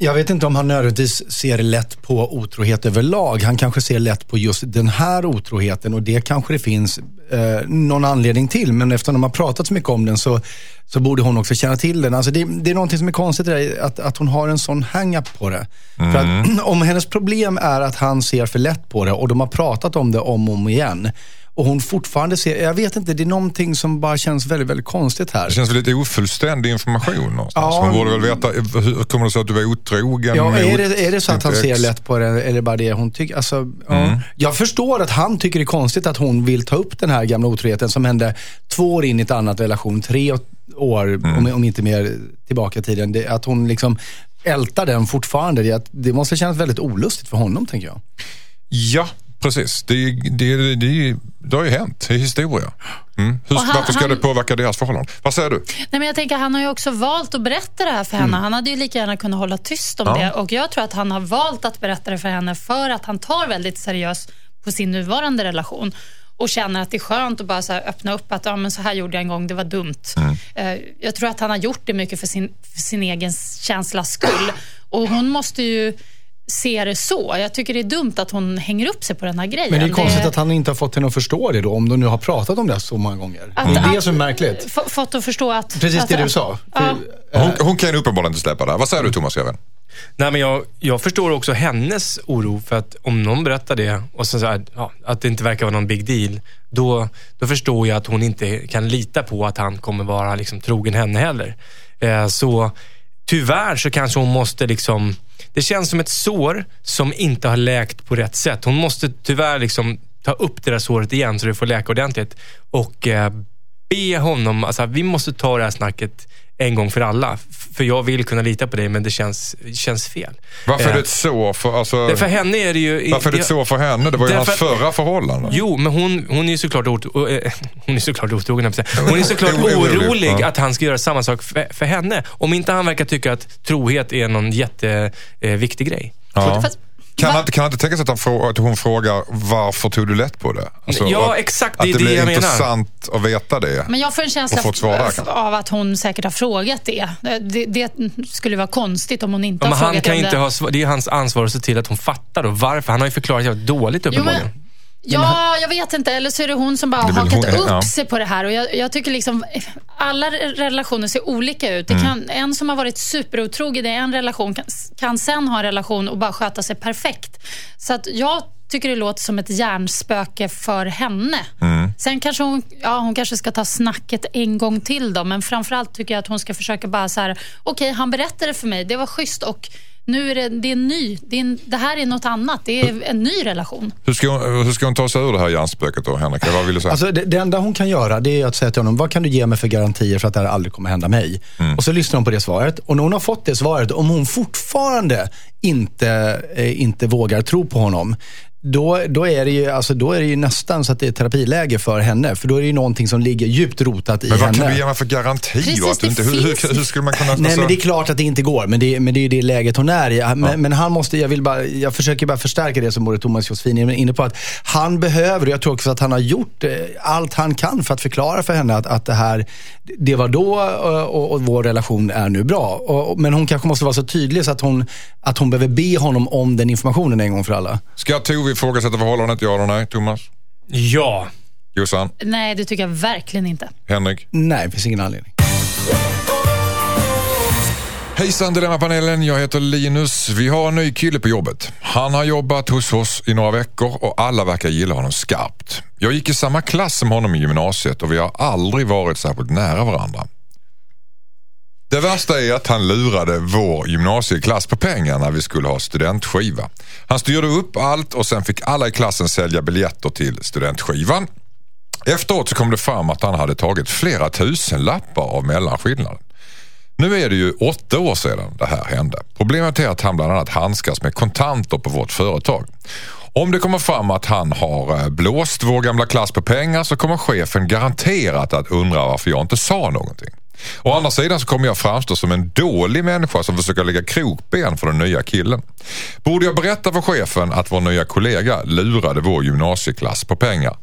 Jag vet inte om han nödvändigtvis ser lätt på otrohet överlag. Han kanske ser lätt på just den här otroheten och det kanske det finns eh, någon anledning till. Men eftersom de har pratat så mycket om den så, så borde hon också känna till den. Alltså det, det är någonting som är konstigt i det att, att hon har en sån hang-up på det. För att, om hennes problem är att han ser för lätt på det och de har pratat om det om och om igen. Och hon fortfarande ser, jag vet inte, det är någonting som bara känns väldigt, väldigt konstigt här. Det känns väl lite ofullständig information någonstans. Ja. Man borde väl veta, hur kommer det sig att du var otrogen? Ja, är det, är det så att han ser ex? lätt på det eller bara det hon tycker? Alltså, ja. Mm. Jag förstår att han tycker det är konstigt att hon vill ta upp den här gamla otroheten som hände två år in i ett annat relation, tre år, Mm. om, om inte mer tillbaka i tiden. Det, att hon liksom ältar den fortfarande. Det, det måste kännas väldigt olustigt för honom, tänker jag. Ja, precis. Det, det, det, det, det har ju hänt i historia. Mm. Hur, han- varför ska han- det påverka deras förhållande? Vad säger du? Nej, men jag tänker, han har ju också valt att berätta det här för henne. Han hade ju lika gärna kunnat hålla tyst om Mm. Ja. det. Och Jag tror att han har valt att berätta det för henne för att han tar väldigt seriöst på sin nuvarande relation och känner att det är skönt att bara så öppna upp att ja, men så här gjorde jag en gång, det var dumt. Mm. Eh, Jag tror att han har gjort det mycket för sin, för sin egen känslas skull. Och hon måste ju se det så. Jag tycker det är dumt att hon hänger upp sig på den här grejen. Men det är konstigt att han inte har fått henne att förstå det då, om de nu har pratat om det så många gånger. Att- det är det att- som är märkligt. Fått att förstå att... Precis att, det du sa. Ja. För, Hon, hon kan ju uppenbarligen inte släppa det. Vad säger du Thomas Greven? Nej, men jag, jag förstår också hennes oro för att om någon berättar det och så, så här, ja, att det inte verkar vara någon big deal, då, då förstår jag att hon inte kan lita på att han kommer vara liksom, trogen henne heller. Eh, så tyvärr så kanske hon måste liksom, det känns som ett sår som inte har läkt på rätt sätt. Hon måste tyvärr liksom ta upp det där såret igen så det får läka ordentligt och eh, be honom, alltså vi måste ta det här snacket en gång för alla. För jag vill kunna lita på dig men det känns, känns fel. Varför är Eh, det ett sår för, alltså, det- För henne är det ju... varför är det ett sår för henne? Det var ju Därför hans att- förra förhållande. Jo, men hon, hon är ju såklart, ot, eh, hon är såklart otrogen. Hon är såklart orolig, ja. att han ska göra samma sak för, för henne. Om inte han verkar tycka att trohet är någon jätteviktig eh, viktig grej. Ja. Fast- Kan, han, kan han inte tänka sig att, han att hon frågar varför tog du lätt på det? Alltså, Ja, att- exakt, det är Att det det blir jag menar. intressant att veta det. Men jag får en känsla Och fått svar där, f- kanske. av att hon säkert har frågat det. Det, det skulle vara konstigt om hon inte Ja, har men han frågat kan om inte det. ha, det är hans ansvar att se till att hon fattar och varför. Han har ju förklarat jävligt dåligt Jo, uppenbarligen. men, Ja, jag vet inte. Eller så är det hon som bara har hakat hon- upp ja. sig på det här. Och jag, jag tycker liksom, alla re- relationer ser olika ut. Det Mm. kan, en som har varit superotrogen i en relation kan, kan sen ha en relation och bara sköta sig perfekt. Så att jag tycker det låter som ett hjärnspöke för henne. Mm. Sen kanske hon, ja, hon kanske ska ta snacket en gång till då. Men framförallt tycker jag att hon ska försöka bara så här, okej han berättade för mig, det var schysst och nu är det, det är en ny, det, är en, det här är något annat. Det är en ny relation. Hur ska, hon, hur ska hon ta sig ur det här hjärnspöket då, Henrik? Vad vill du säga? Alltså, det, det enda hon kan göra det är att säga till honom, vad kan du ge mig för garantier för att det här aldrig kommer hända mig? Och så lyssnar hon på det svaret. Och när hon har fått det svaret, om hon fortfarande inte, eh, inte vågar tro på honom, då, då, är det ju, alltså, då är det ju nästan så att det är terapiläge för henne. För då är det ju någonting som ligger djupt rotat i Men vad henne. kan du ge mig för garanti? Precis, att inte, hur, hur, hur skulle man kunna... Nej, alltså- men det är klart att det inte går. Men det, men det är ju det läget hon är i. Men, men han måste, jag, vill bara, jag försöker bara förstärka det som både Thomas och Josefin är inne på. Att han behöver, och jag tror också att han har gjort eh, allt han kan för att förklara för henne att, att det här, det var då eh, och, och vår relation är nu bra. Och, men hon kanske måste vara så tydlig så att hon, att hon behöver be honom om den informationen en gång för alla. Ska Tove ifrågasätta förhållandet? Ja eller nej? Thomas? Ja. Jossan? Nej, det tycker jag verkligen inte. Henrik? Nej, det finns ingen anledning. Hejsan Dilemmapanelen, jag heter Linus. Vi har en ny kille på jobbet. Han har jobbat hos oss i några veckor och alla verkar gilla honom skarpt. Jag gick i samma klass som honom i gymnasiet och vi har aldrig varit särskilt nära varandra. Det värsta är att han lurade vår gymnasieklass på pengar när vi skulle ha studentskiva. Han styrde upp allt och sen fick alla i klassen sälja biljetter till studentskivan. Efteråt så kom det fram att han hade tagit flera tusen lappar av mellanskillnaden. Nu är det ju åtta år sedan det här hände. Problemet är att han bland annat handskas med kontanter på vårt företag. Om det kommer fram att han har eh, blåst vår gamla klass på pengar så kommer chefen garanterat att undra varför jag inte sa någonting. Å andra sidan så kommer jag framstå som en dålig människa som försöker lägga krokben för den nya killen. Borde jag berätta för chefen att vår nya kollega lurade vår gymnasieklass på pengar?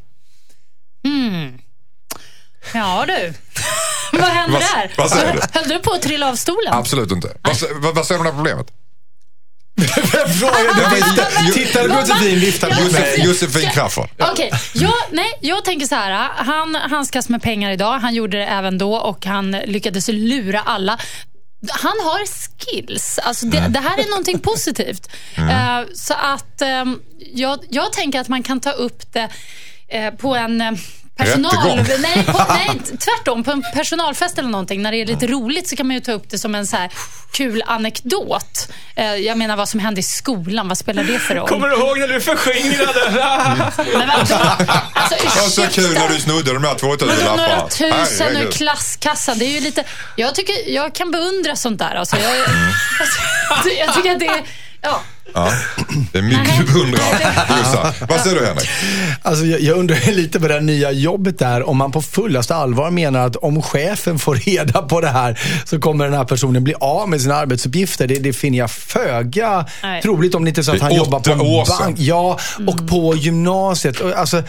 Ja du. vad hände Vad- där? vad säger du? Höll du på att trilla av stolen? Absolut inte. Vad, vad, vad säger du om det här problemet? Tittade på Josefin, viftade mig. Josef, Josefin Crafoord. Okej, jag, nej, jag tänker så här. Han handskas med pengar idag. Han gjorde det även då och han lyckades lura alla. Han har skills. Alltså det, det här är någonting positivt. Eh, så att ehm, jag, jag tänker att man kan ta upp det eh, på en Personal, Rättegång. nej, på, nej, tvärtom. På en personalfest eller någonting, när det är lite roligt så kan man ju ta upp det som en så här kul anekdot. Eh, Jag menar vad som hände i skolan, vad spelar det för roll? Kommer du ihåg när du förskingrade? Men vadå? Alltså, Det var så ursäkta. kul när du snodde de här 2000 Men då några lapparna. tusen ur klasskassan. Det är ju lite... Jag, tycker, jag kan beundra sånt där. Alltså, jag, jag, jag tycker att det är... Ja. Ja, det är mycket du beundrar. Jossan. Vad säger du Henrik? Alltså, jag, jag undrar lite på det här nya jobbet där, om man på fullaste allvar menar att om chefen får reda på det här så kommer den här personen bli av med sina arbetsuppgifter. Det, det finner jag föga Nej. troligt om det inte är så att han jobbar på en bank. Ja, och på gymnasiet. Alltså,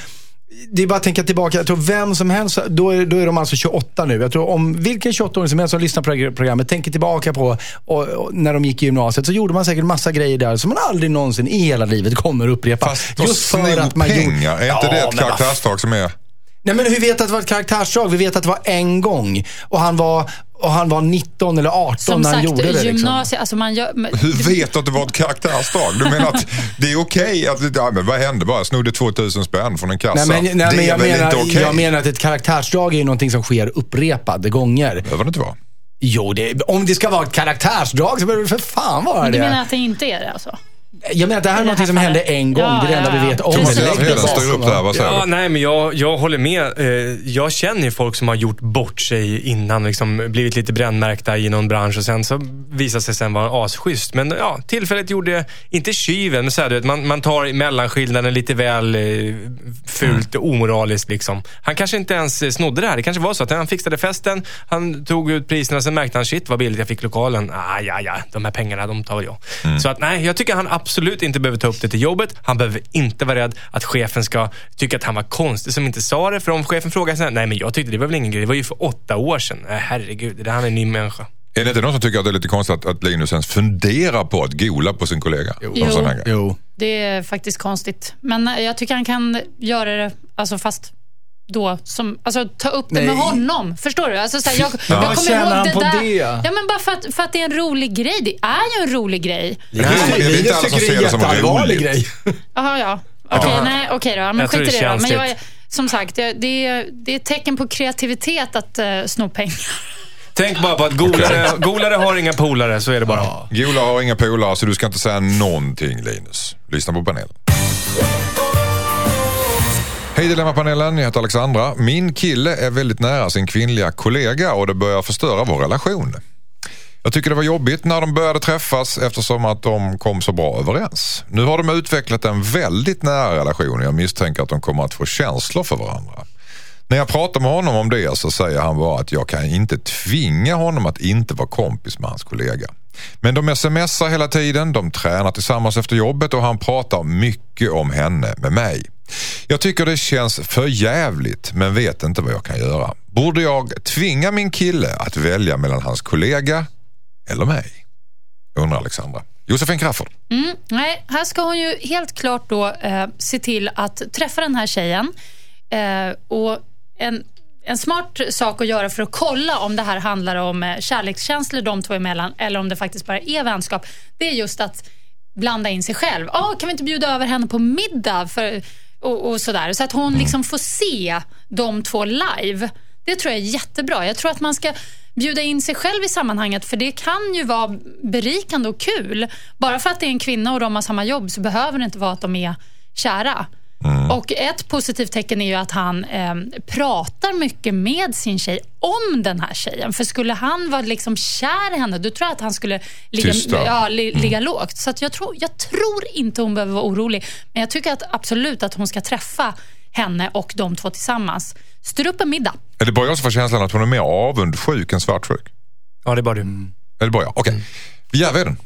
det är bara att tänka tillbaka. Jag tror vem som helst, då är, då är de alltså 28 nu. Jag tror om vilken 28-åring som helst som lyssnar på det här programmet tänker tillbaka på och, och, när de gick i gymnasiet så gjorde man säkert massa grejer där som man aldrig någonsin i hela livet kommer upprepa. Fast att sno pengar, är inte det ett karaktärsdrag som är... Nej men vi vet att det var ett karaktärsdrag. Vi vet att det var en gång. Och han var, och han var 19 eller 18 Som när han sagt, gjorde det. Liksom. gymnasiet... Alltså man gör, men- Hur vet du att det var ett karaktärsdrag? Du menar att det är okej att... Ja, men vad hände bara? Jag snodde 2000 spänn från en kassa. Nej, men, nej, det men är jag, väl menar, inte okej? jag menar att ett karaktärsdrag är ju någonting som sker upprepade gånger. behöver det inte vara. Jo, det, om det ska vara ett karaktärsdrag så behöver det för fan vara du det. menar att det inte är det alltså? Jag menar att det här är det här som hände en gång. Ja, det är det enda ja, vi vet om det. Thomas Lägg det Heden står bakom, upp där, va? vad säger Ja, du? nej, men jag, jag håller med. Eh, Jag känner ju folk som har gjort bort sig innan, liksom blivit lite brännmärkta i någon bransch och sen så visar sig sen vara asschysst. Men ja, tillfället gjorde, inte tjuven, men så här, du vet, man, man tar mellanskillnaden lite väl eh, fult och omoraliskt. Liksom. Han kanske inte ens snodde det här. Det kanske var så att han fixade festen, han tog ut priserna, sen märkte han shit vad billigt jag fick lokalen. Ah, ja, ja, de här pengarna, de tar jag. Så att nej, jag tycker han absolut inte behöver ta upp det till jobbet. Han behöver inte vara rädd att chefen ska tycka att han var konstig som inte sa det. För om chefen frågar sen, nej men jag tyckte det var väl ingen grej, det var ju för åtta år sedan. Herregud, det där han är en ny människa. Är det inte någon som tycker att det är lite konstigt att, att Linus ens funderar på att gola på sin kollega? Jo. Här grej. Jo. Det är faktiskt konstigt. Men eh, jag tycker han kan göra det, alltså fast då, som, alltså ta upp det Nej. med honom. Förstår du? Alltså, så här, jag, jag kommer ihåg han det där. det? Ja, men bara för att, för att det är en rolig grej. Det är ju en rolig grej. Är inte- det är inte alla som ser det som jätteallvarlig roligt. grej. Jaha, ja. Okej, Ja. nej, okej då. Ja, Men Jag skit i det det då. Men jag, som sagt, det, det, är, det är ett tecken på kreativitet att uh, sno pengar. Tänk bara på att golare, golare har inga polare, så är det bara. Gola har inga polare så du ska inte säga någonting Linus. Lyssna på panelen. Hej Dilemmapanelen, jag heter Alexandra. Min kille är väldigt nära sin kvinnliga kollega och det börjar förstöra vår relation. Jag tycker det var jobbigt när de började träffas eftersom att de kom så bra överens. Nu har de utvecklat en väldigt nära relation och jag misstänker att de kommer att få känslor för varandra. När jag pratar med honom om det så säger han bara att jag kan inte tvinga honom att inte vara kompis med hans kollega. Men de smsar hela tiden, de tränar tillsammans efter jobbet och han pratar mycket om henne med mig. Jag tycker det känns för jävligt men vet inte vad jag kan göra. Borde jag tvinga min kille att välja mellan hans kollega eller mig? Undrar Alexandra. Josefin Crafoord. Mm, nej, här ska hon ju helt klart då eh, se till att träffa den här tjejen. Eh, och en, en smart sak att göra för att kolla om det här handlar om eh, kärlekskänslor de två emellan eller om det faktiskt bara är vänskap, det är just att blanda in sig själv. Oh, kan vi inte bjuda över henne på middag? För, och, och sådär. Så att hon liksom får se de två live. Det tror jag är jättebra. Jag tror att man ska bjuda in sig själv i sammanhanget för det kan ju vara berikande och kul. Bara för att det är en kvinna och de har samma jobb så behöver det inte vara att de är kära. Och Ett positivt tecken är ju att han eh, pratar mycket med sin tjej om den här tjejen. För skulle han vara liksom kär i henne, då tror jag att han skulle ligga, Tysta. ja, li, ligga lågt. Så att jag, tror, jag tror inte hon behöver vara orolig. Men jag tycker att absolut att hon ska träffa henne och de två tillsammans. Styr upp en middag. Är det bara jag som får känslan att hon är mer avundsjuk än svartsjuk? Ja, det är bara du. Är det bara jag? Okej. Vi gör den.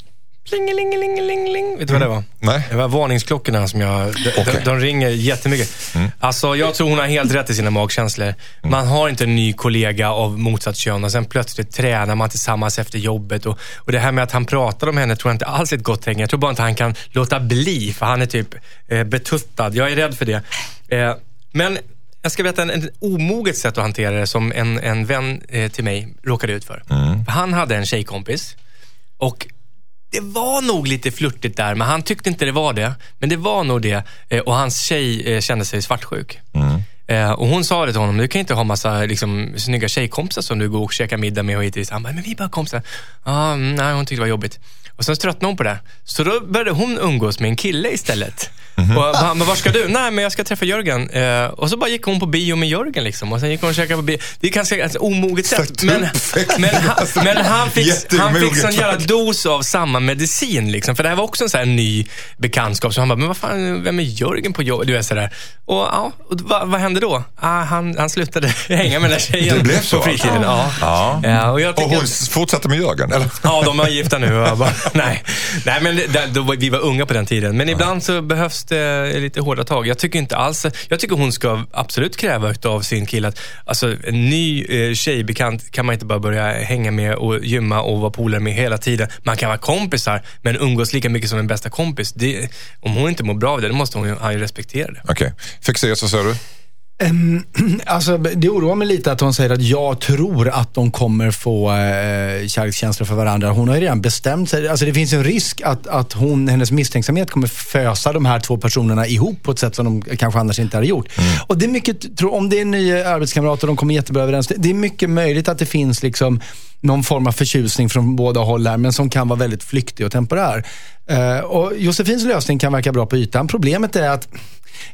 Plingelingelingeling. Vet du vad det var? Nej. Det var varningsklockorna som jag... De, Okej. de, de ringer jättemycket. Alltså, jag tror hon har helt rätt i sina magkänslor. Man har inte en ny kollega av motsatt kön och sen plötsligt tränar man tillsammans efter jobbet. Och, och det här med att han pratar om henne tror jag inte alls är ett gott tecken. Jag tror bara inte han kan låta bli, för han är typ eh, betuttad. Jag är rädd för det. Eh, men jag ska berätta en, en omoget sätt att hantera det som en, en vän eh, till mig råkade ut för. för. Han hade en tjejkompis och det var nog lite flörtigt där, men han tyckte inte det var det. Men det var nog det. Eh, Och hans tjej eh, kände sig svartsjuk. Eh, Och hon sa det till honom, du kan inte ha massa liksom, snygga tjejkompisar som du går och käkar middag med och hit. Han bara, men vi är bara kompisar. Ah, mm, nej, hon tyckte det var jobbigt. Och sen tröttnade hon på det. Så då började hon umgås med en kille istället. Och han bara, var ska du? Nej, men jag ska träffa Jörgen. Eh, och så bara gick hon på bio med Jörgen liksom. Och sen gick hon och käkade på bio. Det är ganska ett omoget sätt. Men, men, han, men han fick, han fick sån jävla dos av samma medicin liksom. För det här var också en sån ny bekantskap. Så han bara, men vad fan, vem är Jörgen på jobbet? Du vet sådär. Och ja, och vad, vad hände då? Ah, han, han slutade hänga med den där tjejen. Det blev så, På fritiden. Ja. Ja. Ja, och Och hon att- fortsatte med Jörgen, eller? Ja, de är gifta nu. Och jag bara, nej. nej, men det, då, vi var unga på den tiden. Men ibland så behövs det lite hårda tag. Jag tycker inte alls... Jag tycker hon ska absolut kräva av sin kille att alltså, en ny eh, tjejbekant kan man inte bara börja hänga med och gymma och vara polare med hela tiden. Man kan vara kompisar, men umgås lika mycket som en bästa kompis. Det, om hon inte mår bra av det, då måste hon han ju respektera det. Okej. Fixeras, vad säger du? Alltså, det oroar mig lite att hon säger att jag tror att de kommer få eh, kärlekskänslor för varandra. Hon har ju redan bestämt sig. Alltså, det finns en risk att, att hon, hennes misstänksamhet kommer fösa de här två personerna ihop på ett sätt som de kanske annars inte hade gjort. Och det är mycket, tror- om det är en ny arbetskamrat och de kommer jättebra överens. Det, det är mycket möjligt att det finns liksom någon form av förtjusning från båda håll här, men som kan vara väldigt flyktig och temporär. Eh, och Josefins lösning kan verka bra på ytan. Problemet är att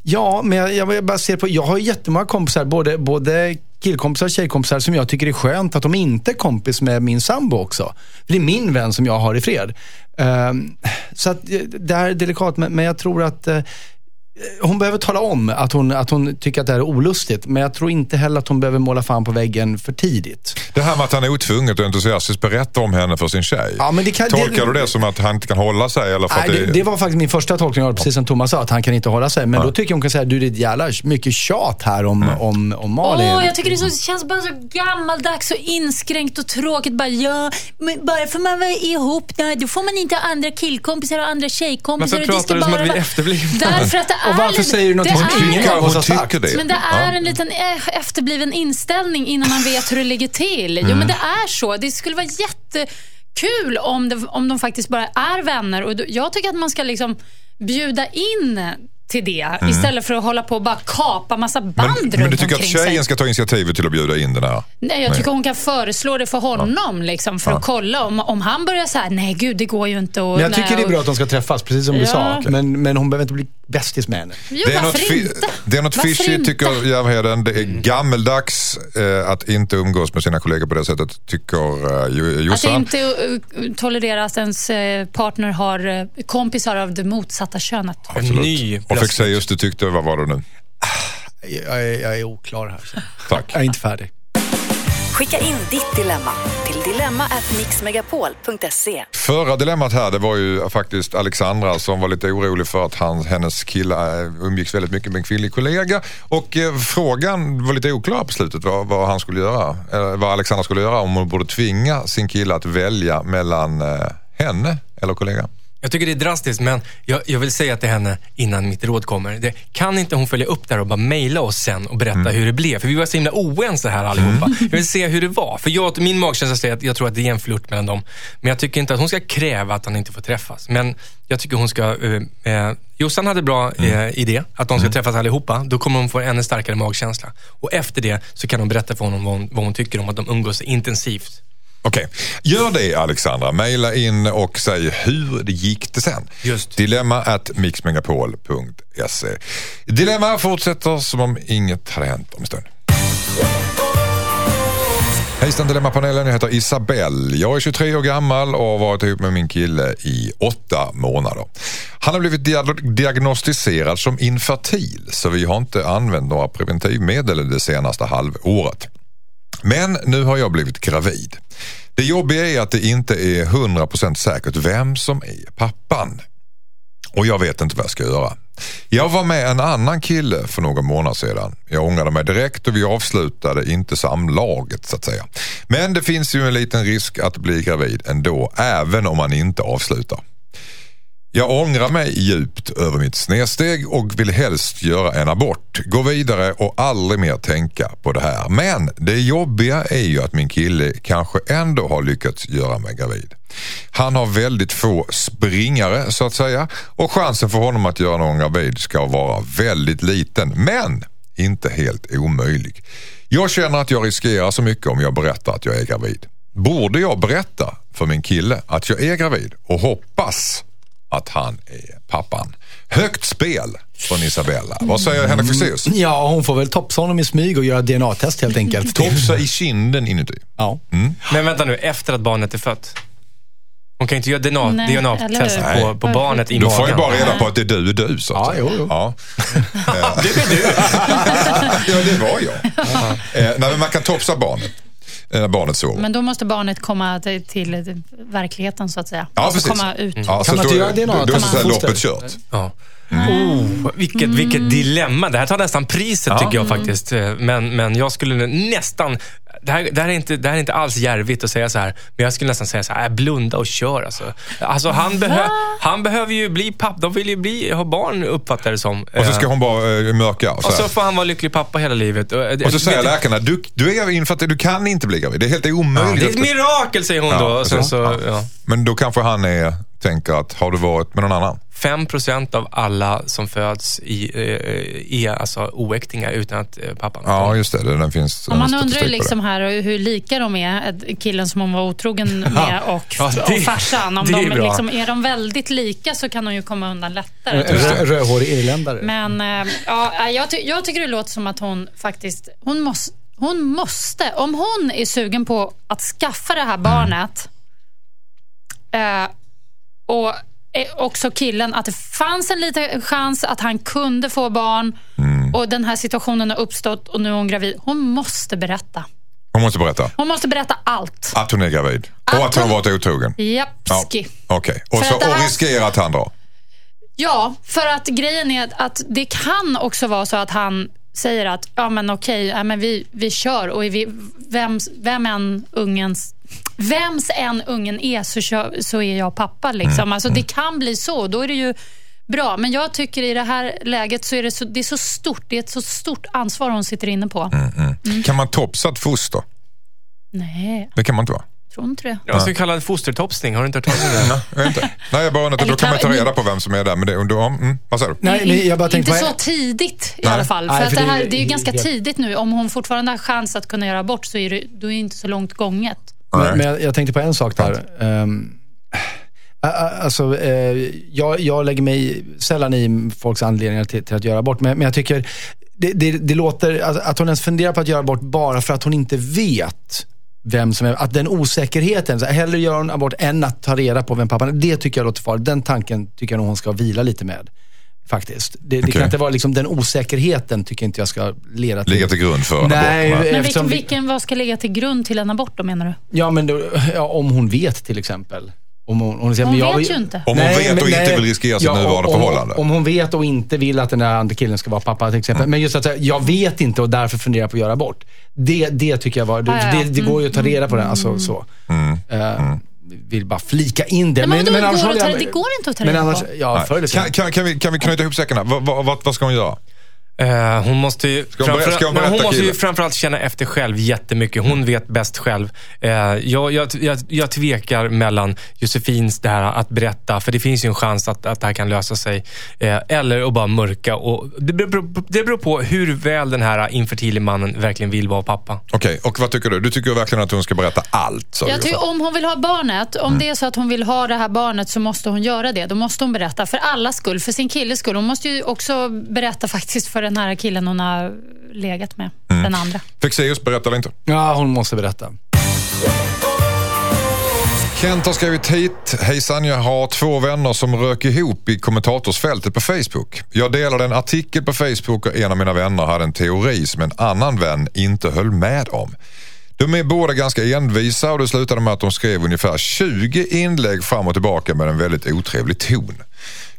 Ja, men jag, jag bara ser på, jag har jättemånga kompisar, både, både killkompisar och tjejkompisar som jag tycker är skönt att de inte är kompis med min sambo också. För det är min vän som jag har i fred. Um, så att, eh, det här är delikat, men, men jag tror att uh, hon behöver tala om att hon, att hon tycker att det här är olustigt. Men jag tror inte heller att hon behöver måla fan på väggen för tidigt. Det här med att han otvunget och entusiastiskt berättar om henne för sin tjej. Ja, men det kan- Tolkar det- du det som att han inte kan hålla sig? Eller för Nej, att det, det var faktiskt min första tolkning det, precis som Thomas sa, att han kan inte hålla sig. Men då tycker jag hon kan säga, du det är ett jävla mycket tjat här om, om, om Malin. Åh, jag tycker det, är så, det känns bara så gammaldags och inskränkt och tråkigt. Bara, ja, men bara för man var ihop, nej, då får man inte ha andra killkompisar och andra tjejkompisar. Varför det pratar du som bara att vi är efterblivna? Därför att det är Och varför säger du något som ingen av oss har hon sagt? det. Men det är Ja. en liten eh, efterbliven inställning innan man vet hur det ligger till. Jo, men det är så. Det skulle vara jättekul om, det, om de faktiskt bara är vänner. Och jag tycker att man ska liksom bjuda in till det istället för att hålla på och bara kapa massa band Men, runt men du tycker att omkring sig. tjejen ska ta initiativet till att bjuda in den här? Nej, jag tycker hon kan föreslå det för honom liksom, för att kolla. Om, om han börjar så här, nej gud, det går ju inte. Och, Men jag nej, tycker det är bra att de ska träffas, precis som du Ja. sa. Men, men hon behöver inte bli bästis med henne. Jo, Det är, något fi- inte? det är något fishy tycker Järvheden. Det är gammeldags eh, att inte umgås med sina kollegor på det sättet, tycker eh, Att det Jossan. inte uh, tolereras att ens eh, partner har eh, kompisar av det motsatta könet. Absolut. Ny Och. Fexeus, du tyckte, vad var det nu? Jag är, jag är oklar här. så. Tack. Jag är inte färdig. Skicka in ditt dilemma till dilemma@mixmegapol.se. Förra dilemmat här, det var ju faktiskt Alexandra som var lite orolig för att han, hennes kille eh, umgicks väldigt mycket med en kvinnlig kollega. Och eh, frågan var lite oklar på slutet vad, vad han skulle göra. Vad Alexandra skulle göra om hon borde tvinga sin kille att välja mellan eh, henne eller kollegan. Jag tycker det är drastiskt, men jag, jag vill säga till henne innan mitt råd kommer. Det, kan inte hon följa upp det här och bara mejla oss sen och berätta hur det blev? För vi var så himla oense här allihopa. Jag vill se hur det var. För jag, min magkänsla säger att jag tror att det är en flört mellan dem. Men jag tycker inte att hon ska kräva att han inte får träffas. Men jag tycker hon ska... Eh, eh, Jossan hade bra eh, idé, att de ska träffas allihopa. Då kommer hon få en ännu starkare magkänsla. Och efter det så kan hon berätta för honom vad hon, vad hon tycker om att de umgås intensivt. Okej, gör det Alexandra. Maila in och säg hur det gick det sen. Just. Dilemma at mixmegapol.se. Dilemma fortsätter som om inget hade hänt om en stund. Hejsan Dilemmapanelen, jag heter Isabelle. Jag är 23 år gammal och har varit ihop med min kille i åtta månader. Han har blivit dia- diagnostiserad som infertil så vi har inte använt några preventivmedel det senaste halvåret. Men nu har jag blivit gravid. Det jobbiga är att det inte är 100% säkert vem som är pappan. Och jag vet inte vad jag ska göra. Jag var med en annan kille för några månader sedan. Jag ångrade mig direkt och vi avslutade inte samlaget så att säga. Men det finns ju en liten risk att bli gravid ändå, även om man inte avslutar. Jag ångrar mig djupt över mitt snedsteg och vill helst göra en abort, gå vidare och aldrig mer tänka på det här. Men det jobbiga är ju att min kille kanske ändå har lyckats göra mig gravid. Han har väldigt få springare så att säga och chansen för honom att göra någon gravid ska vara väldigt liten men inte helt omöjlig. Jag känner att jag riskerar så mycket om jag berättar att jag är gravid. Borde jag berätta för min kille att jag är gravid och hoppas att han är pappan. Högt spel från Isabella. Vad säger Henrik Fexeus? Ja, hon får väl topsa honom i smyg och göra DNA-test helt enkelt. Topsa i kinden inuti. Ja. Men vänta nu, efter att barnet är fött? Hon kan ju inte göra DNA, DNA-test eller på, på barnet i Då får jag magen. bara reda på att det är du du. Så att Ja, jo, jo. Ja. det är du. ja, det var jag. Eh, nej, men man kan topsa barnet när barnet sover. Men då måste barnet komma till, till verkligheten så att säga. Ja, alltså precis. komma ut. Ja, Kan man inte göra DNA? Då, då är så foster? loppet kört. Ja. Oh, vilket, vilket dilemma. Det här tar nästan priset tycker jag faktiskt. Eh, Men, men jag skulle nästan... Det här, det, här är inte, det här är inte alls järvigt att säga så här, men jag skulle nästan säga så här, äh, blunda och kör. Alltså. Alltså, han, behö, han behöver ju bli pappa. De vill ju bli, ha barn, uppfattar det som. Och så ska Eh, hon bara eh, mörka. Och så, och så får han vara lycklig pappa hela livet. Och, eh, och så säger läkarna, du, du är infertil, du kan inte bli gravid. Det är helt Ja, omöjligt. det är ett mirakel, säger hon Ja, då. Och sen så. så, Ja. ja. Men då kanske han är, tänker att, har du varit med någon annan? 5% av alla som föds i, eh, är alltså oäktingar utan att eh, pappan Ja, just det. Den finns Och man undrar ju liksom här hur lika de är, killen som hon var otrogen med och, Ja, det- och farsan. Om det är de, liksom, är de väldigt lika så kan hon ju komma undan lättare. En rödhårig irländare. Men eh, ja, jag, ty- jag tycker det låter som att hon faktiskt, hon måste, hon måste, om hon är sugen på att skaffa det här barnet eh, och eh, också killen att det fanns en liten chans att han kunde få barn Mm. och den här situationen har uppstått och nu är hon gravid. Hon måste berätta. Hon måste berätta Hon måste berätta allt. att hon är gravid. Och Att att hon har varit otrogen. Ja. Jappski. Okej, och, För så, att och riskerar att han drar. Ja, för att grejen är att det kan också vara så att han säger att ja, men okej, ja, men vi, vi kör och vi, vems, vem än ungens Vems än ungen är så, kör, så är jag pappa. Liksom. Alltså, det kan bli så. Då är det ju bra. Men jag tycker i det här läget så är det så, det är så stort. Det är ett så stort ansvar hon sitter inne på. Mm. Kan man topsa ett foster? Nej, Det kan man inte va? tror inte det. Jag skulle kalla det fostertopsning. Har du inte hört talas om det? Vet inte. Nej, jag bara undrar, då kan man ta reda på vem som är där. Men det, då, mm, vad säger du? Nej, jag bara tänkte, inte så tidigt i Nej. alla fall. För, Nej, att för det, det här, är- det är ju ganska tidigt nu. Om hon fortfarande har chans att kunna göra abort så är det, då är det inte så långt gånget. Men, men jag, jag tänkte på en sak där. Um, alltså, eh, jag, jag lägger mig sällan i folks anledningar till, till att göra abort, men, men jag tycker det, det, det låter, alltså, att hon ens funderar på att göra abort bara för att hon inte vet vem som är, att den osäkerheten, så här, hellre gör hon abort än att ta reda på vem pappan är. Det tycker jag låter farligt. Den tanken tycker jag nog hon ska vila lite med. Faktiskt. Det, det Okej. kan inte vara liksom, den osäkerheten tycker inte jag ska leda till. Ligga till grund för en Nej, abort. Men Eftersom vilken, vi- vilken, vad ska ligga till grund till en abort då menar du? Ja, men då, ja, om hon vet till exempel. Om hon, hon, säger, Hon men jag, vet ju inte. Om hon vet och inte vill riskera sitt nuvarande om, förhållande. Om hon vet och inte vill att den där andra killen ska vara pappa till exempel. Men just att säga, jag vet inte och därför funderar på att göra bort. Det, det tycker jag var, det, Ja, ja, ja. det, det går ju att ta reda på det. Alltså, så. Mm. Eh, vill bara flika in det. Nej, men vadå, annars går jag- det går inte att ta men reda på. Ja. Kan, kan, kan, vi, kan vi knyta ihop säckarna? Vad, vad, vad, vad ska hon göra? Eh, hon måste ju, hon ska hon men hon berätta måste ju framförallt känna efter själv jättemycket. Hon vet bäst själv. Eh, jag, jag, jag, jag tvekar mellan Josefins det här att berätta, för det finns ju en chans att, att det här kan lösa sig. Eh, eller att bara mörka. Och det, beror, det beror på hur väl den här infertile mannen verkligen vill vara pappa. Okej, och vad tycker du? Du tycker verkligen att hon ska berätta allt? Jag tycker om hon vill ha barnet, om det är så att hon vill ha det här barnet så måste hon göra det. Då måste hon berätta för allas skull, för sin killes skull. Hon måste ju också berätta faktiskt för den här killen hon har legat med, den andra. Fexeus berättar eller inte? Ja, hon måste berätta. Kent har skrivit hit. Hejsan, jag har två vänner som rök ihop i kommentatorsfältet på Facebook. Jag delade en artikel på Facebook och en av mina vänner hade en teori som en annan vän inte höll med om. De är båda ganska envisa och det slutade med att de skrev ungefär 20 inlägg fram och tillbaka med en väldigt otrevlig ton.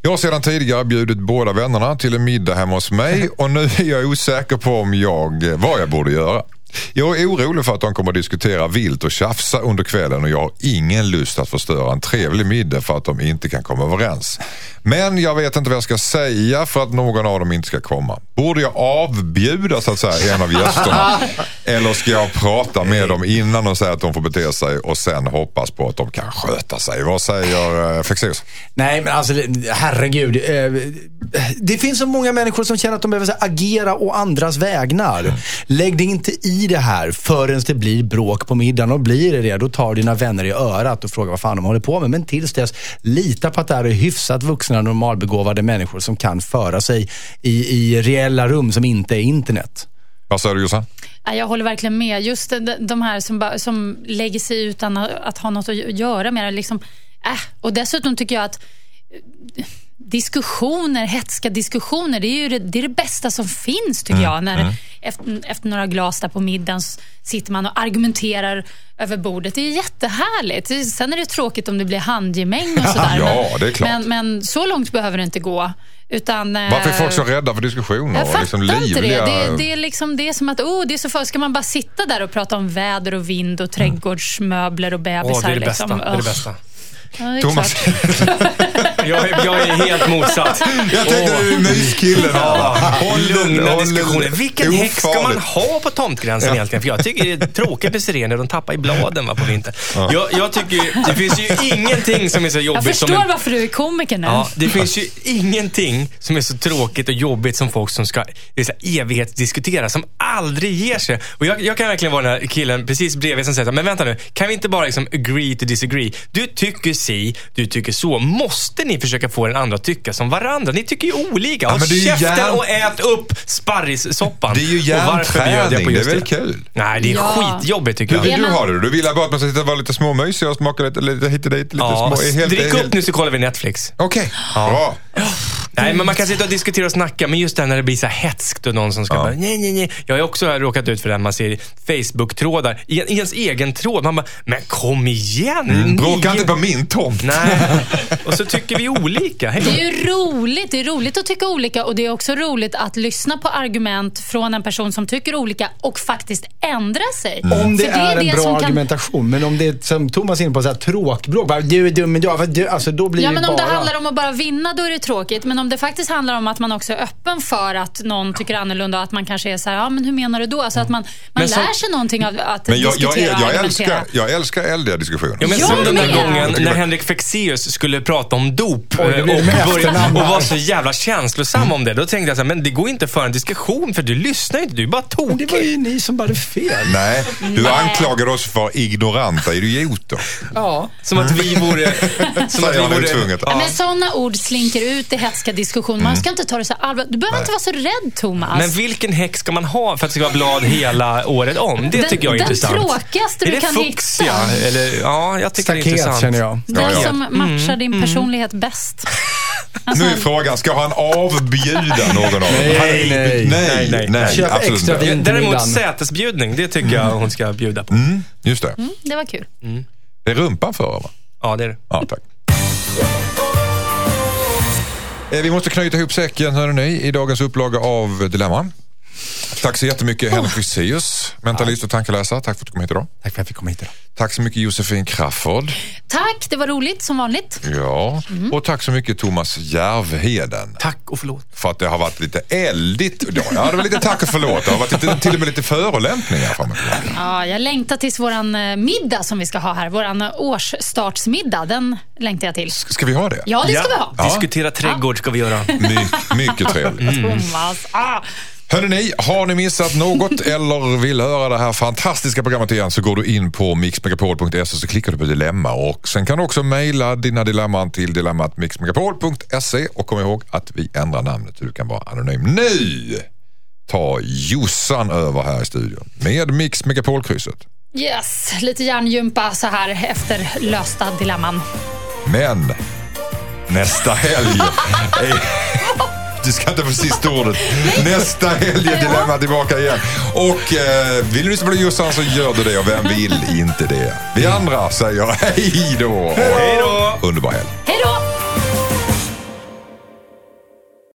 Jag har sedan tidigare bjudit båda vännerna till en middag hemma hos mig och nu är jag osäker på om jag, vad jag borde göra. Jag är orolig för att de kommer att diskutera vilt och tjafsa under kvällen och jag har ingen lust att förstöra en trevlig middag för att de inte kan komma överens. Men jag vet inte vad jag ska säga för att någon av dem inte ska komma. Borde jag avbjuda så att säga en av gästerna? Eller ska jag prata med dem innan och säga att de får bete sig och sen hoppas på att de kan sköta sig? Vad säger eh, Fexeus? Nej, men alltså herregud. eh, Det finns så många människor som känner att de behöver så här, agera å andras vägnar. Lägg dig inte i det här förrän det blir bråk på middagen. Och blir det det, då tar dina vänner i örat och frågar vad fan de håller på med. Men tills dess, lita på att det här är hyfsat vuxna, normalbegåvade människor som kan föra sig i, i reella rum som inte är internet. Vad säger du Jossan? Ja, Jag håller verkligen med. Just de, här som, bara, som lägger sig utan att, ha något att göra med det. Liksom, äh. Och dessutom tycker jag att diskussioner, hetska diskussioner, det är ju det, det, är det bästa som finns tycker jag. När efter, efter några glas där på middagen sitter man och argumenterar över bordet. Det är jättehärligt. Sen är det tråkigt om det blir handgemäng och sådär. Ja, men, det är klart. Men, men så långt behöver det inte gå. Utan, eh, Varför är folk så rädda för diskussioner? jag och fattar liksom inte det. Det, det, är liksom, det är som att, oh, det är så för, ska man bara sitta där och prata om väder och vind och trädgårdsmöbler och bebisar? Åh, det är det bästa. liksom. Det är det bästa. Ja, det är Thomas. Jag är, jag är helt motsatt. jag tänkte Åh. du är myskillen. Håll lugna håll- diskussioner. Vilken häck ska man ha på tomtgränsen egentligen? För jag tycker det är tråkigt med sirener. De tappar i bladen va, på vintern. Jag, jag tycker det finns ju ingenting som är så Jag jobbigt som förstår en varför du är komiker nu. Ja, det finns ju ingenting som är så tråkigt och jobbigt som folk som ska här, evighetsdiskutera, som aldrig ger sig. Och jag, jag kan verkligen vara den här killen precis bredvid som säger men vänta nu, kan vi inte bara liksom agree to disagree? Du tycker si, du tycker så. Måste ni ni försöka få den andra att tycka som varandra. Ni tycker ju olika. Ja, Håll käften hjärn- och ät upp sparrissoppan. Det är ju hjärnträning, det är väl kul? Nej, det är Ja. skitjobbigt tycker Hur jag. vill Är du ha det? Du vill bara att man ska sitta och vara lite småmysig och smaka lite, lite hit och dit? Lite Ja, små, helt, drick är upp helt... nu så kollar vi Netflix. Okej, bra. Nej, men man kan sitta och diskutera och snacka, men just det här när det blir så här hetskt och någon som ska Ja. bara, nej, nej, nej. Jag har också råkat ut för det här man ser Facebook-trådar, i, i ens egen tråd. Man bara, men kom igen! Mm, bråka inte på min tomt. Nej. Och så tycker vi olika. Hej. Det är ju roligt. Det är roligt att tycka olika och det är också roligt att lyssna på argument från en person som tycker olika och faktiskt ändra sig. Om det, För är en bra som kan- argumentation. Men om det är som Thomas är inne på, så här, tråkbråk. Bara, du är dum, men jag, du, alltså, då blir Ja, det men bara... om det handlar om att bara vinna då är det tråkigt. Men om det faktiskt handlar om att man också är öppen för att någon tycker annorlunda och att man kanske är så här, ja men hur menar du då? Alltså att man, man Men som- lär sig någonting av att Men jag, jag, diskutera jag, jag, argumentera. älskar, jag älskar eldiga diskussioner. Ja, men Jag som den där gången när Henrik Fexeus skulle prata om dop eh, och, med börja, efternamn och var så jävla känslosam om det. Då tänkte jag så här, men det går inte att föra en diskussion för du lyssnar ju inte, du är bara Men det var tokig. ju ni som bara hade fel. Nej, du anklagar oss för ignoranta idioter. Ja. Som att vi vore... Som att vi vore ja. Men sådana ord slinker ut i hetska diskussioner. Man ska inte ta det så allvarligt. Du behöver inte vara så rädd, Thomas. Men vilken häck ska man ha för att det ska vara blad hela året om? Det Den- tycker jag är den intressant. tråkigaste är du det kan fuchsia? hitta. Eller, ja, jag tycker det är Staket intressant. känner jag. Den Ja, ja. som matchar din Mm. personlighet bäst. Nu är frågan, ska han avbjuda någon av dem? Nej, nej. nej, Nej, nej. nej, Köp absolut extra inte. vin. Däremot sätesbjudning, det tycker jag hon ska bjuda på. Mm, just det. Mm, det var kul. Det är rumpan för va? Ja, det är det. Ja, tack. Eh, vi måste knyta ihop säcken hörni, i dagens upplaga av Dilemman. Tack så jättemycket Henrik Fexeus, mentalist och tankeläsare. Tack för att du kom hit idag. Tack för att jag fick komma hit idag. Tack så mycket Josefin Crafoord. Tack, det var roligt som vanligt. Ja. Och tack så mycket Thomas Järvheden. Tack och förlåt. För att det har varit lite eldigt. Ja, det var lite tack och förlåt. Det har varit lite, till och med lite förolämpningar fram och tillbaka. Ja, jag längtar tills våran eh, middag som vi ska ha här. Våran eh, årsstartsmiddag, den längtar jag till. Ska vi ha det? Ja, det ska vi ha. Diskutera trädgård ska vi göra. My, mycket trevligt. Thomas. Ah. Hörrni, ni, har ni missat något eller vill höra det här fantastiska programmet igen så går du in på mixmegapol.se och så klickar du på dilemma och sen kan du också mejla dina dilemman till dilemmatmixmegapol.se och kom ihåg att vi ändrar namnet så du kan vara anonym. Nu tar Jossan över här i studion med Mix Megapol-krysset. Yes, lite hjärngympa så här efter lösta dilemman. Men nästa helg. Du ska inte få sista ordet. Nästa helg är Dilemma tillbaka igen. Och eh, vill du lyssna på Jossan så gör du det och vem vill inte det? Vi andra säger hej då. Hej då! Underbar helg. Hej då!